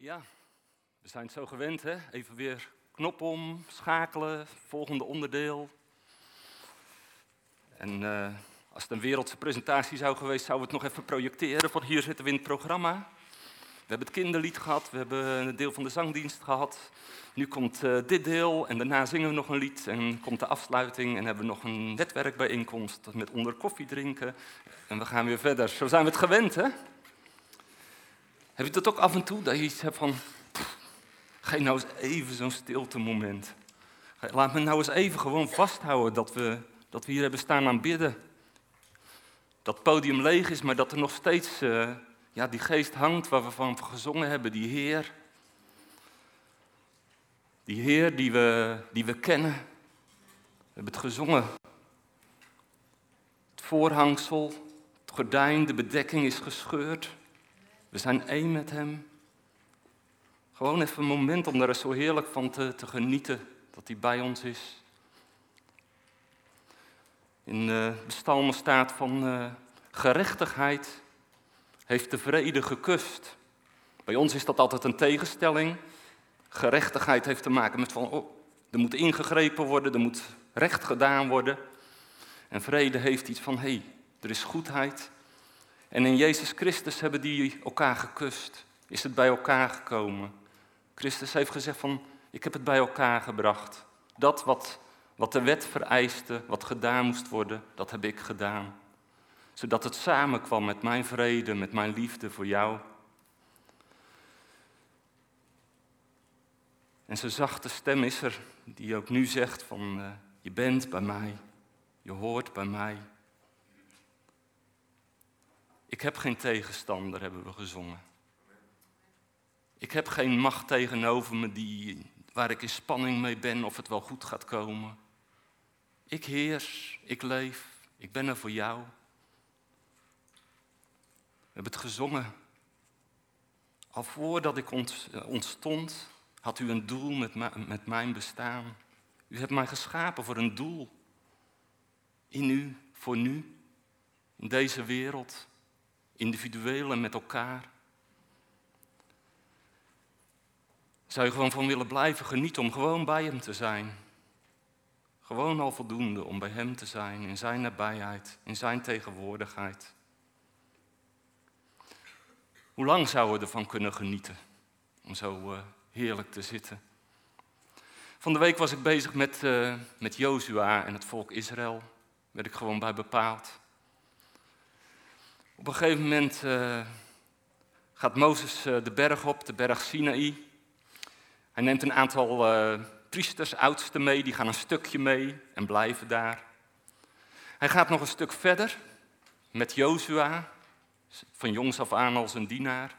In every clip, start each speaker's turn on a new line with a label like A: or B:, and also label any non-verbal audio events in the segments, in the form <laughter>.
A: Ja, we zijn het zo gewend, hè? Even weer knop om, schakelen, volgende onderdeel. En uh, als het een wereldse presentatie zou geweest, zouden we het nog even projecteren. Van hier zitten we in het programma. We hebben het kinderlied gehad, we hebben een deel van de zangdienst gehad. Nu komt uh, dit deel en daarna zingen we nog een lied en komt de afsluiting en hebben we nog een netwerkbijeenkomst met onder koffie drinken. En we gaan weer verder. Zo zijn we het gewend, hè? Heb je dat ook af en toe, dat je iets hebt van, ga je nou eens even zo'n stilte moment. Laat me nou eens even gewoon vasthouden dat we, dat we hier hebben staan aan bidden. Dat het podium leeg is, maar dat er nog steeds uh, ja, die geest hangt waar we van gezongen hebben, die Heer. Die Heer die we, die we kennen. We hebben het gezongen. Het voorhangsel, het gordijn, de bedekking is gescheurd. We zijn één met Hem. Gewoon even een moment om daar zo heerlijk van te, te genieten dat Hij bij ons is. In de psalmen staat van uh, gerechtigheid heeft de vrede gekust. Bij ons is dat altijd een tegenstelling. Gerechtigheid heeft te maken met van, oh, er moet ingegrepen worden, er moet recht gedaan worden. En vrede heeft iets van, hé, hey, er is goedheid, en in Jezus Christus hebben die elkaar gekust. Is het bij elkaar gekomen. Christus heeft gezegd van, ik heb het bij elkaar gebracht. Dat wat, wat de wet vereiste, wat gedaan moest worden, dat heb ik gedaan. Zodat het samenkwam met mijn vrede, met mijn liefde voor jou. En zijn zachte stem is er, die ook nu zegt van, uh, je bent bij mij, je hoort bij mij. Ik heb geen tegenstander, hebben we gezongen. Ik heb geen macht tegenover me die, waar ik in spanning mee ben of het wel goed gaat komen. Ik heers, ik leef, ik ben er voor jou. We hebben het gezongen. Al voordat ik ontstond, had u een doel met, met mijn bestaan. U hebt mij geschapen voor een doel. In u, voor nu, in deze wereld individueel en met elkaar. Zou je gewoon van willen blijven genieten om gewoon bij Hem te zijn? Gewoon al voldoende om bij Hem te zijn, in Zijn nabijheid, in Zijn tegenwoordigheid. Hoe lang zouden we ervan kunnen genieten om zo uh, heerlijk te zitten? Van de week was ik bezig met, uh, met Jozua en het volk Israël. Werd ik gewoon bij bepaald. Op een gegeven moment uh, gaat Mozes uh, de berg op, de berg Sinaï. Hij neemt een aantal uh, priesters, oudsten mee, die gaan een stukje mee en blijven daar. Hij gaat nog een stuk verder met Jozua, van jongs af aan als een dienaar.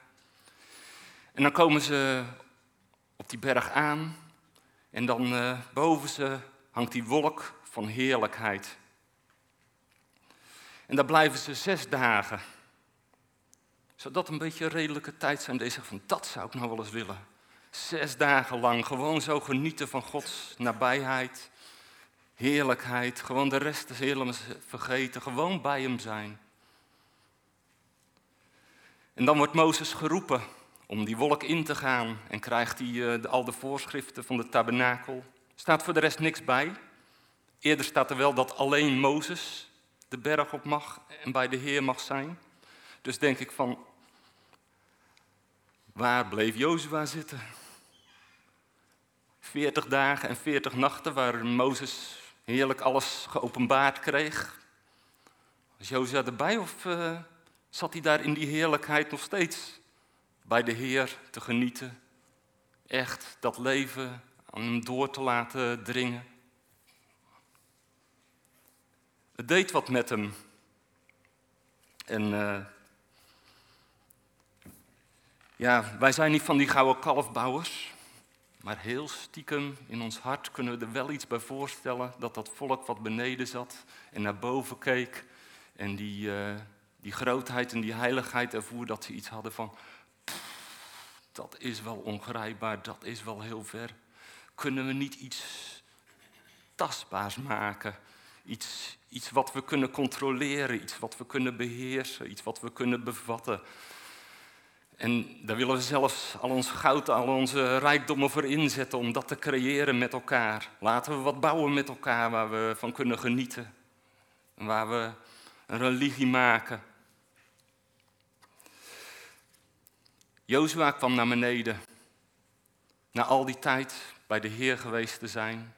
A: En dan komen ze op die berg aan en dan boven ze hangt die wolk van heerlijkheid. En daar blijven ze zes dagen. Zou dat een beetje een redelijke tijd zijn? Deze van dat zou ik nou wel eens willen. Zes dagen lang gewoon zo genieten van Gods nabijheid, heerlijkheid. Gewoon de rest is helemaal vergeten. Gewoon bij hem zijn. En dan wordt Mozes geroepen om die wolk in te gaan en krijgt hij uh, al de voorschriften van de tabernakel. Staat voor de rest niks bij. Eerder staat er wel dat alleen Mozes de berg op mag en bij de Heer mag zijn. Dus denk ik van, waar bleef Jozua zitten? Veertig dagen en veertig nachten waar Mozes heerlijk alles geopenbaard kreeg. Was Jozua erbij of uh, zat hij daar in die heerlijkheid nog steeds bij de Heer te genieten? Echt dat leven aan hem door te laten dringen? Het deed wat met hem. En uh, ja, wij zijn niet van die gouden kalfbouwers. Maar heel stiekem in ons hart kunnen we er wel iets bij voorstellen dat dat volk wat beneden zat en naar boven keek en die, uh, die grootheid en die heiligheid ervoer dat ze iets hadden van, dat is wel ongrijpbaar, dat is wel heel ver. Kunnen we niet iets tastbaars maken? Iets, iets wat we kunnen controleren, iets wat we kunnen beheersen, iets wat we kunnen bevatten. En daar willen we zelfs al ons goud, al onze rijkdommen voor inzetten om dat te creëren met elkaar. Laten we wat bouwen met elkaar waar we van kunnen genieten. En waar we een religie maken. Jozua kwam naar beneden. Na al die tijd bij de Heer geweest te zijn.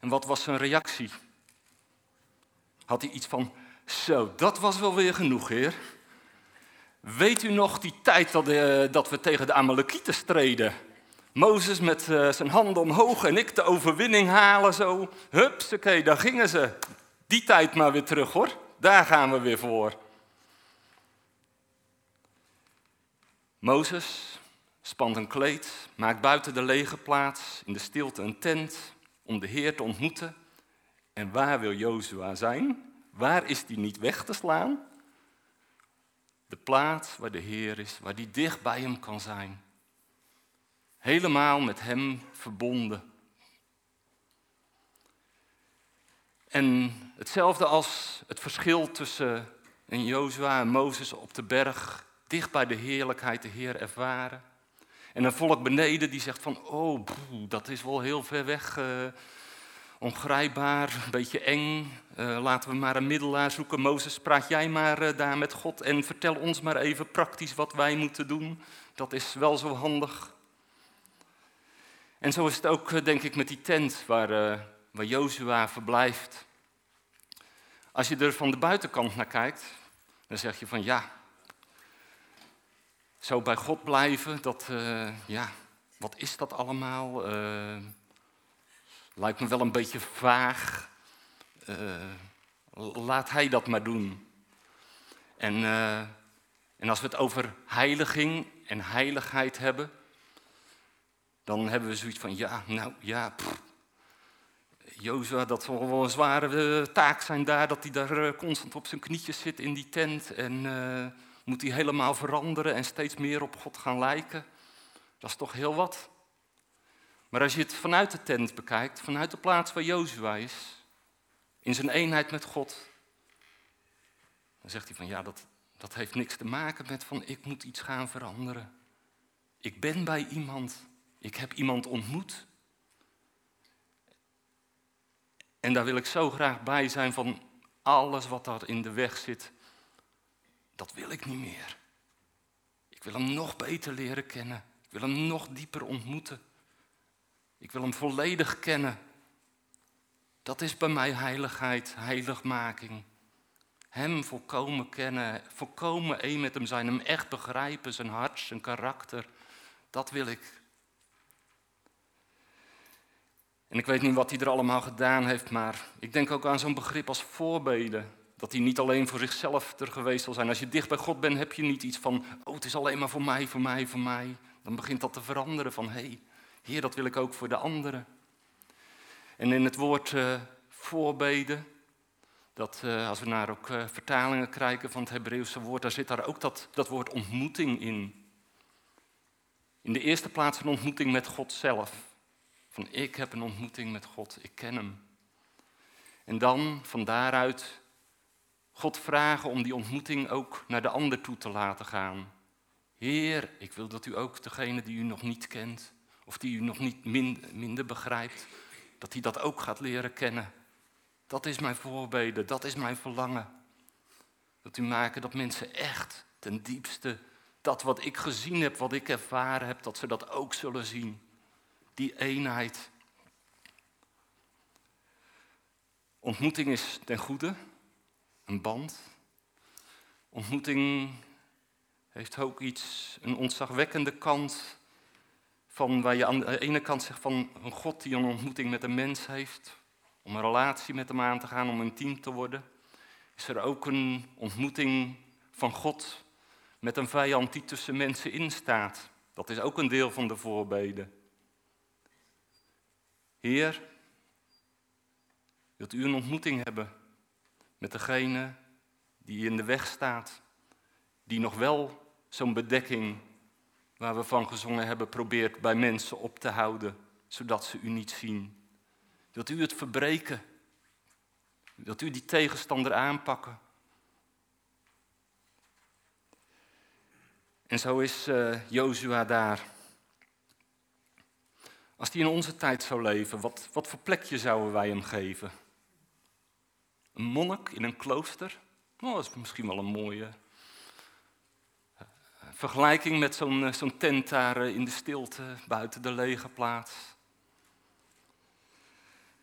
A: En wat was zijn reactie? Had hij iets van, zo, dat was wel weer genoeg, Heer. Weet u nog die tijd dat, uh, dat we tegen de Amalekieten streden? Mozes met uh, zijn handen omhoog en ik de overwinning halen zo. Hups, oké, daar gingen ze. Die tijd maar weer terug hoor. Daar gaan we weer voor. Mozes spant een kleed, maakt buiten de lege plaats in de stilte een tent om de Heer te ontmoeten. En waar wil Jozua zijn? Waar is die niet weg te slaan? De plaats waar de Heer is, waar die dicht bij hem kan zijn. Helemaal met hem verbonden. En hetzelfde als het verschil tussen een Jozua en Mozes op de berg, dicht bij de heerlijkheid de Heer ervaren. En een volk beneden die zegt van, oh, dat is wel heel ver weg, uh, ongrijpbaar, een beetje eng. Uh, laten we maar een middelaar zoeken. Mozes, praat jij maar uh, daar met God en vertel ons maar even praktisch wat wij moeten doen. Dat is wel zo handig. En zo is het ook, denk ik, met die tent waar, waar Jozua verblijft. Als je er van de buitenkant naar kijkt, dan zeg je van ja, zo bij God blijven, dat, uh, ja, wat is dat allemaal? Lijkt me wel een beetje vaag. Uh, laat hij dat maar doen. En, en als we het over heiliging en heiligheid hebben, dan hebben we zoiets van, ja, nou ja, Jozua, dat zal wel een zware taak zijn daar, dat hij daar constant op zijn knietjes zit in die tent en moet hij helemaal veranderen en steeds meer op God gaan lijken? Dat is toch heel wat. Maar als je het vanuit de tent bekijkt, vanuit de plaats waar Jozua is, in zijn eenheid met God, dan zegt hij van ja, dat, dat heeft niks te maken met van ik moet iets gaan veranderen. Ik ben bij iemand, ik heb iemand ontmoet. En daar wil ik zo graag bij zijn van alles wat daar in de weg zit, dat wil ik niet meer. Ik wil hem nog beter leren kennen. Ik wil hem nog dieper ontmoeten. Ik wil hem volledig kennen. Dat is bij mij heiligheid, heiligmaking. Hem volkomen kennen, volkomen één met hem zijn, hem echt begrijpen, zijn hart, zijn karakter. Dat wil ik. En ik weet niet wat hij er allemaal gedaan heeft, maar ik denk ook aan zo'n begrip als voorbeden. Dat hij niet alleen voor zichzelf er geweest zal zijn. Als je dicht bij God bent, heb je niet iets van, oh het is alleen maar voor mij, voor mij, voor mij. Dan begint dat te veranderen van, hé, hey, Heer, dat wil ik ook voor de anderen. En in het woord uh, voorbeden, dat uh, als we naar ook uh, vertalingen kijken van het Hebreeuwse woord, daar zit daar ook dat, dat woord ontmoeting in. In de eerste plaats een ontmoeting met God zelf. Van ik heb een ontmoeting met God, ik ken Hem. En dan van daaruit God vragen om die ontmoeting ook naar de ander toe te laten gaan. Heer, ik wil dat u ook degene die u nog niet kent, of die u nog niet minder begrijpt, dat hij dat ook gaat leren kennen. Dat is mijn voorbeden, dat is mijn verlangen. Dat u maken dat mensen echt ten diepste dat wat ik gezien heb, wat ik ervaren heb, dat ze dat ook zullen zien. Die eenheid. Ontmoeting is ten goede, een band. Ontmoeting heeft ook iets, een ontzagwekkende kant. Van waar je aan de ene kant zegt van een God die een ontmoeting met een mens heeft. Om een relatie met hem aan te gaan, om intiem te worden. Is er ook een ontmoeting van God met een vijand die tussen mensen instaat. Dat is ook een deel van de voorbeden. Heer, wilt u een ontmoeting hebben met degene die in de weg staat, die nog wel zo'n bedekking waar we van gezongen hebben probeert bij mensen op te houden, zodat ze u niet zien. Wilt u het verbreken? Wilt u die tegenstander aanpakken? En zo is uh, Jozua daar. Als hij in onze tijd zou leven, wat, wat voor plekje zouden wij hem geven? Een monnik in een klooster? Oh, dat is misschien wel een mooie eh, vergelijking met zo'n uh, zo'n tent daar in de stilte buiten de lege plaats.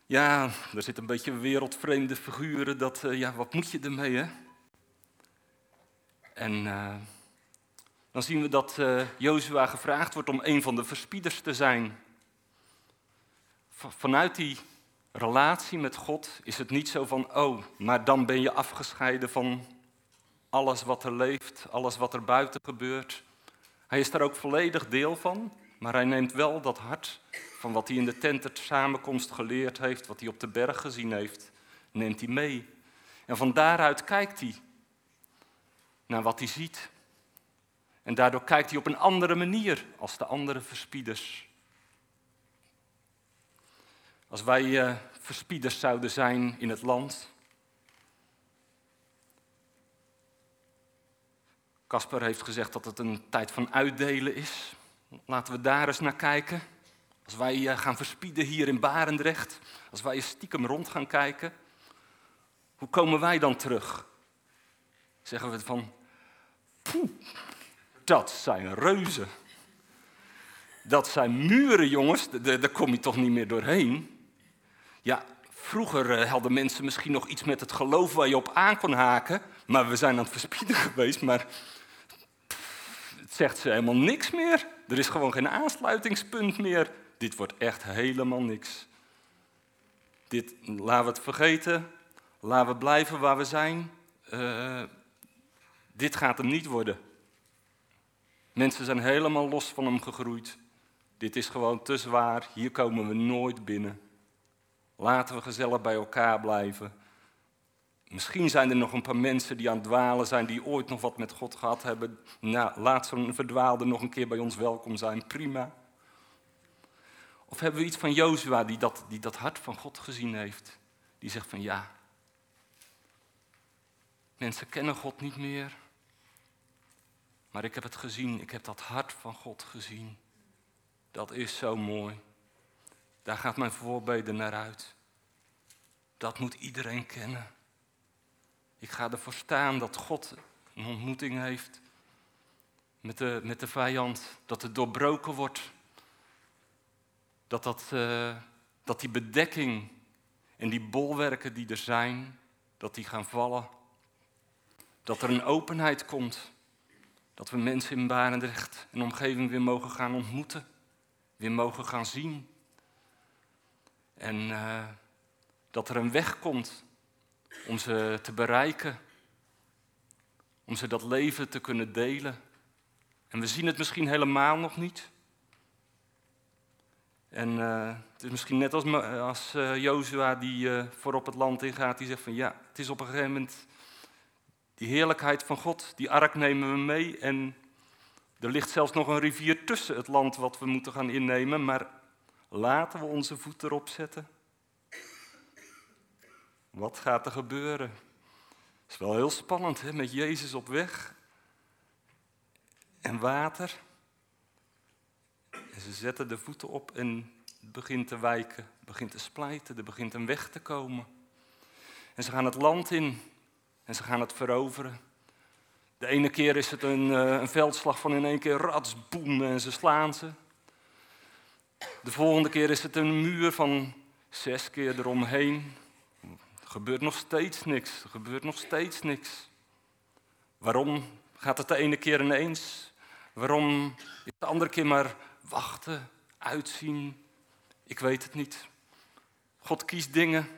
A: Ja, er zit een beetje wereldvreemde figuren. Dat, ja, wat moet je ermee, hè? En dan zien we dat uh, Jozua gevraagd wordt om een van de verspieders te zijn. Vanuit die relatie met God is het niet zo van, oh, maar dan ben je afgescheiden van alles wat er leeft, alles wat er buiten gebeurt. Hij is daar ook volledig deel van, maar hij neemt wel dat hart van wat hij in de tent samenkomst geleerd heeft, wat hij op de berg gezien heeft, neemt hij mee. En van daaruit kijkt hij naar wat hij ziet. En daardoor kijkt hij op een andere manier als de andere verspieders. Als wij uh, verspieders zouden zijn in het land. Casper heeft gezegd dat het een tijd van uitdelen is. Laten we daar eens naar kijken. Als wij uh, gaan verspieden hier in Barendrecht, als wij stiekem rond gaan kijken, hoe komen wij dan terug? Zeggen we van, poeh, dat zijn reuzen. Dat zijn muren, jongens. Daar kom je toch niet meer doorheen. Ja, vroeger eh, hadden mensen misschien nog iets met het geloof waar je op aan kon haken. Maar we zijn aan het verspieden <laughs> geweest. Maar zegt ze helemaal niks meer. Er is gewoon geen aansluitingspunt meer. Dit wordt echt helemaal niks. Dit, laten we het vergeten. Laten we blijven waar we zijn. Uh, dit gaat hem niet worden. Mensen zijn helemaal los van hem gegroeid. Dit is gewoon te zwaar, hier komen we nooit binnen. Laten we gezellig bij elkaar blijven. Misschien zijn er nog een paar mensen die aan het dwalen zijn, die ooit nog wat met God gehad hebben. Nou, laat zo'n verdwaalde nog een keer bij ons welkom zijn, prima. Of hebben we iets van Jozua die dat, die dat hart van God gezien heeft? Die zegt van ja, mensen kennen God niet meer. Maar ik heb het gezien, ik heb dat hart van God gezien. Dat is zo mooi. Daar gaat mijn voorbeden naar uit. Dat moet iedereen kennen. Ik ga ervoor staan dat God een ontmoeting heeft met de, met de vijand. Dat het doorbroken wordt. Dat, dat, uh, dat die bedekking en die bolwerken die er zijn, dat die gaan vallen. Dat er een openheid komt dat we mensen in Barendrecht en omgeving weer mogen gaan ontmoeten. Weer mogen gaan zien. En uh, dat er een weg komt om ze te bereiken. Om ze dat leven te kunnen delen. En we zien het misschien helemaal nog niet. En uh, het is misschien net als, als uh, Jozua die uh, voorop het land ingaat, die zegt van ja, het is op een gegeven moment die heerlijkheid van God, die ark nemen we mee. En er ligt zelfs nog een rivier tussen het land wat we moeten gaan innemen. Maar laten we onze voet erop zetten. Wat gaat er gebeuren? Het is wel heel spannend, hè? met Jezus op weg. En water. En ze zetten de voeten op en het begint te wijken, begint te splijten, er begint een weg te komen. En ze gaan het land in en ze gaan het veroveren. De ene keer is het een, eh, een veldslag van in één keer rats, boem en ze slaan ze. De volgende keer is het een muur van zes keer eromheen. Gebeurt nog steeds niks. Er gebeurt nog steeds niks. Waarom gaat het de ene keer ineens? Waarom is de andere keer maar wachten, uitzien? Ik weet het niet. God kiest dingen.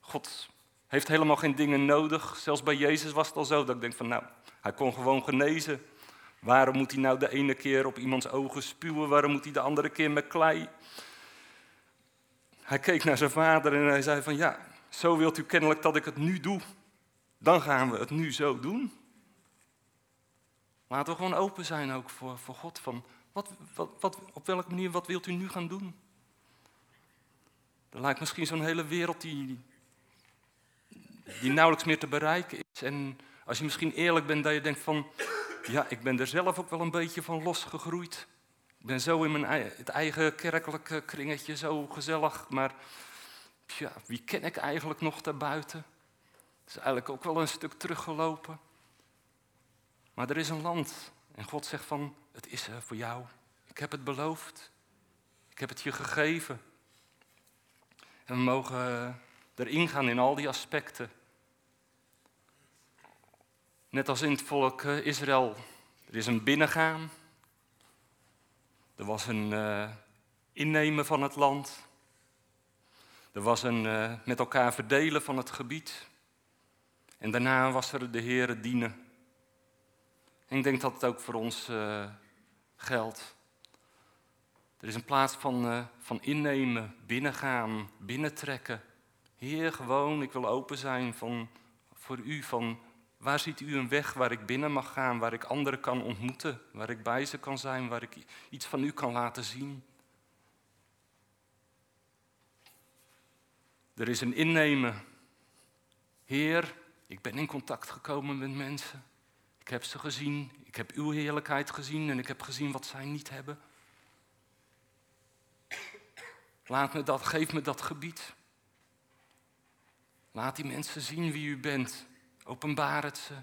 A: God heeft helemaal geen dingen nodig. Zelfs bij Jezus was het al zo dat ik denk van nou, hij kon gewoon genezen. Waarom moet hij nou de ene keer op iemands ogen spuwen? Waarom moet hij de andere keer met klei? Hij keek naar zijn vader en hij zei van ja, zo wilt u kennelijk dat ik het nu doe. Dan gaan we het nu zo doen. Laten we gewoon open zijn ook voor, voor God. Van wat, wat, wat, op welke manier, wat wilt u nu gaan doen? Er lijkt misschien zo'n hele wereld die, die nauwelijks meer te bereiken is. En als je misschien eerlijk bent, dat je denkt van, ja, ik ben er zelf ook wel een beetje van losgegroeid. Ik ben zo in mijn het eigen kerkelijke kringetje zo gezellig, maar ja, wie ken ik eigenlijk nog daarbuiten? Het is eigenlijk ook wel een stuk teruggelopen. Maar er is een land en God zegt van, het is er voor jou. Ik heb het beloofd. Ik heb het je gegeven. En we mogen erin gaan in al die aspecten. Net als in het volk eh, Israël. Er is een binnengaan. Er was een uh, innemen van het land. Er was een uh, met elkaar verdelen van het gebied. En daarna was er de Heere dienen. En ik denk dat het ook voor ons uh, geldt. Er is een plaats van, van innemen, binnengaan, binnentrekken. Heer, gewoon, ik wil open zijn van, voor u, van Waar ziet u een weg waar ik binnen mag gaan, waar ik anderen kan ontmoeten, waar ik bij ze kan zijn, waar ik iets van u kan laten zien? Er is een innemen. Heer, ik ben in contact gekomen met mensen. Ik heb ze gezien, ik heb uw heerlijkheid gezien en ik heb gezien wat zij niet hebben. Laat me dat, geef me dat gebied. Laat die mensen zien wie u bent. Openbaar het ze.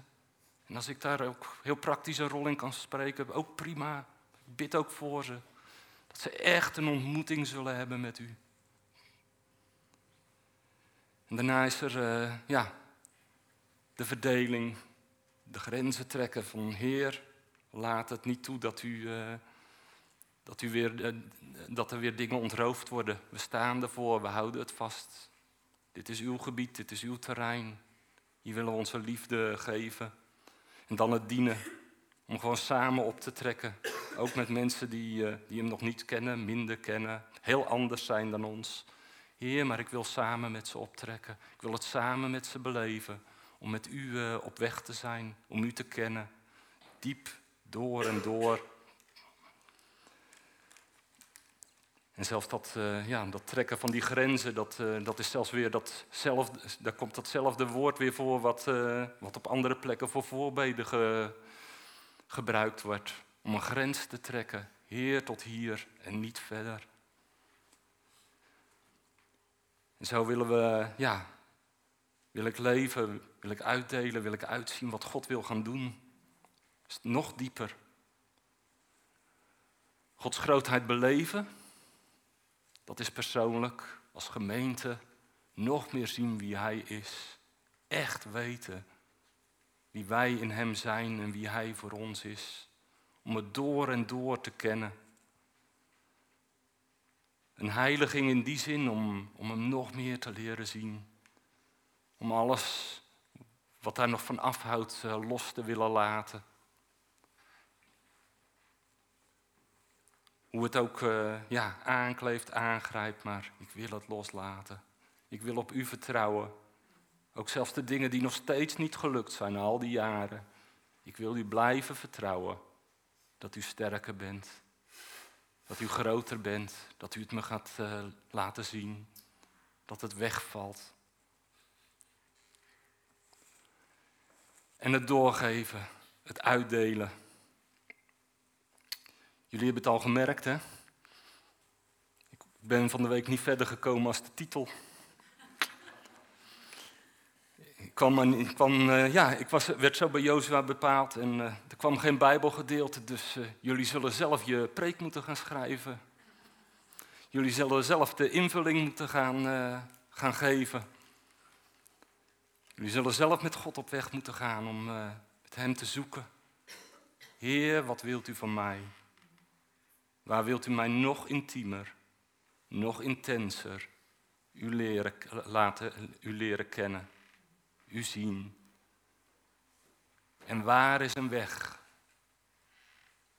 A: En als ik daar ook heel praktisch een rol in kan spreken, ook prima. Ik bid ook voor ze. Dat ze echt een ontmoeting zullen hebben met u. En daarna is er uh, ja, de verdeling, de grenzen trekken van Heer, laat het niet toe dat, u, uh, dat, u weer, uh, dat er weer dingen ontroofd worden. We staan ervoor, we houden het vast. Dit is uw gebied, dit is uw terrein. Hier willen we onze liefde geven. En dan het dienen. Om gewoon samen op te trekken. Ook met mensen die, die hem nog niet kennen, minder kennen. Heel anders zijn dan ons. Heer, maar ik wil samen met ze optrekken. Ik wil het samen met ze beleven. Om met u uh, op weg te zijn. Om u te kennen. Diep door en door. En zelfs dat, uh, ja, dat trekken van die grenzen, dat, uh, dat is zelfs weer datzelfde, daar komt datzelfde woord weer voor wat, wat op andere plekken voor voorbeden ge, gebruikt wordt. Om een grens te trekken, Heer tot hier en niet verder. En zo willen we, ja, wil ik leven, wil ik uitdelen, wil ik uitzien wat God wil gaan doen. Nog dieper. Gods grootheid beleven dat is persoonlijk, als gemeente, nog meer zien wie Hij is. Echt weten wie wij in Hem zijn en wie Hij voor ons is. Om het door en door te kennen. Een heiliging in die zin om, om Hem nog meer te leren zien. Om alles wat daar nog van afhoudt eh, los te willen laten. Hoe het ook uh, ja, aankleeft, aangrijpt, maar ik wil het loslaten. Ik wil op u vertrouwen. Ook zelfs de dingen die nog steeds niet gelukt zijn, al die jaren. Ik wil u blijven vertrouwen dat u sterker bent. Dat u groter bent. Dat u het me gaat uh, laten zien. Dat het wegvalt. En het doorgeven, het uitdelen. Jullie hebben het al gemerkt, hè? Ik ben van de week niet verder gekomen als de titel. Ik, kwam, ik, uh, ja, ik was, werd zo bij Jozua bepaald en er kwam geen Bijbelgedeelte, dus uh, jullie zullen zelf je preek moeten gaan schrijven. Jullie zullen zelf de invulling moeten gaan, gaan geven. Jullie zullen zelf met God op weg moeten gaan om met Hem te zoeken. Heer, wat wilt u van mij? Waar wilt u mij nog intiemer, nog intenser u leren, laten u leren kennen, u zien? En waar is een weg?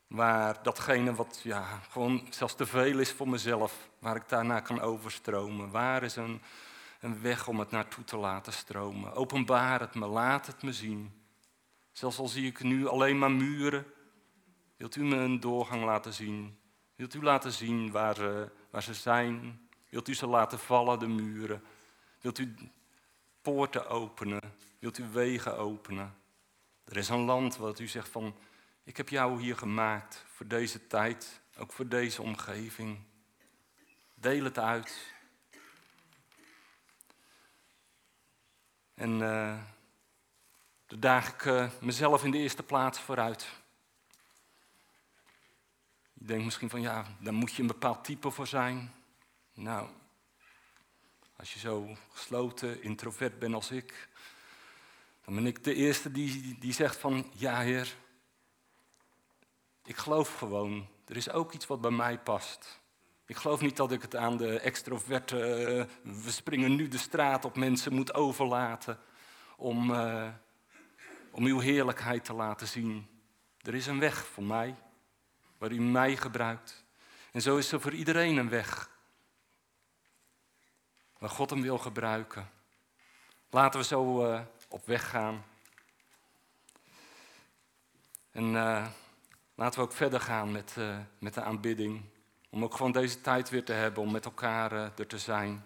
A: Waar datgene wat ja, gewoon zelfs te veel is voor mezelf, waar ik daarna kan overstromen. Waar is een, een weg om het naartoe te laten stromen? Openbaar het me, laat het me zien. Zelfs al zie ik nu alleen maar muren, wilt u me een doorgang laten zien? Wilt u laten zien waar ze, waar ze zijn? Wilt u ze laten vallen, de muren? Wilt u poorten openen? Wilt u wegen openen? Er is een land wat u zegt van, Ik heb jou hier gemaakt voor deze tijd, ook voor deze omgeving. Deel het uit. En uh, daar daag ik uh, mezelf in de eerste plaats vooruit. Je denkt misschien van ja, daar moet je een bepaald type voor zijn. Nou, als je zo gesloten, introvert bent als ik, dan ben ik de eerste die, die zegt van ja heer, ik geloof gewoon, er is ook iets wat bij mij past. Ik geloof niet dat ik het aan de extroverte, we springen nu de straat op mensen moet overlaten om, uh, om uw heerlijkheid te laten zien. Er is een weg voor mij, waar u mij gebruikt. En zo is er voor iedereen een weg, waar God hem wil gebruiken. Laten we zo uh, op weg gaan. En uh, laten we ook verder gaan met, uh, met de aanbidding. Om ook gewoon deze tijd weer te hebben, om met elkaar uh, er te zijn.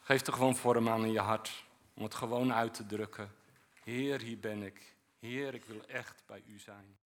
A: Geef er gewoon vorm aan in je hart, om het gewoon uit te drukken. Heer, hier ben ik. Heer, ik wil echt bij u zijn.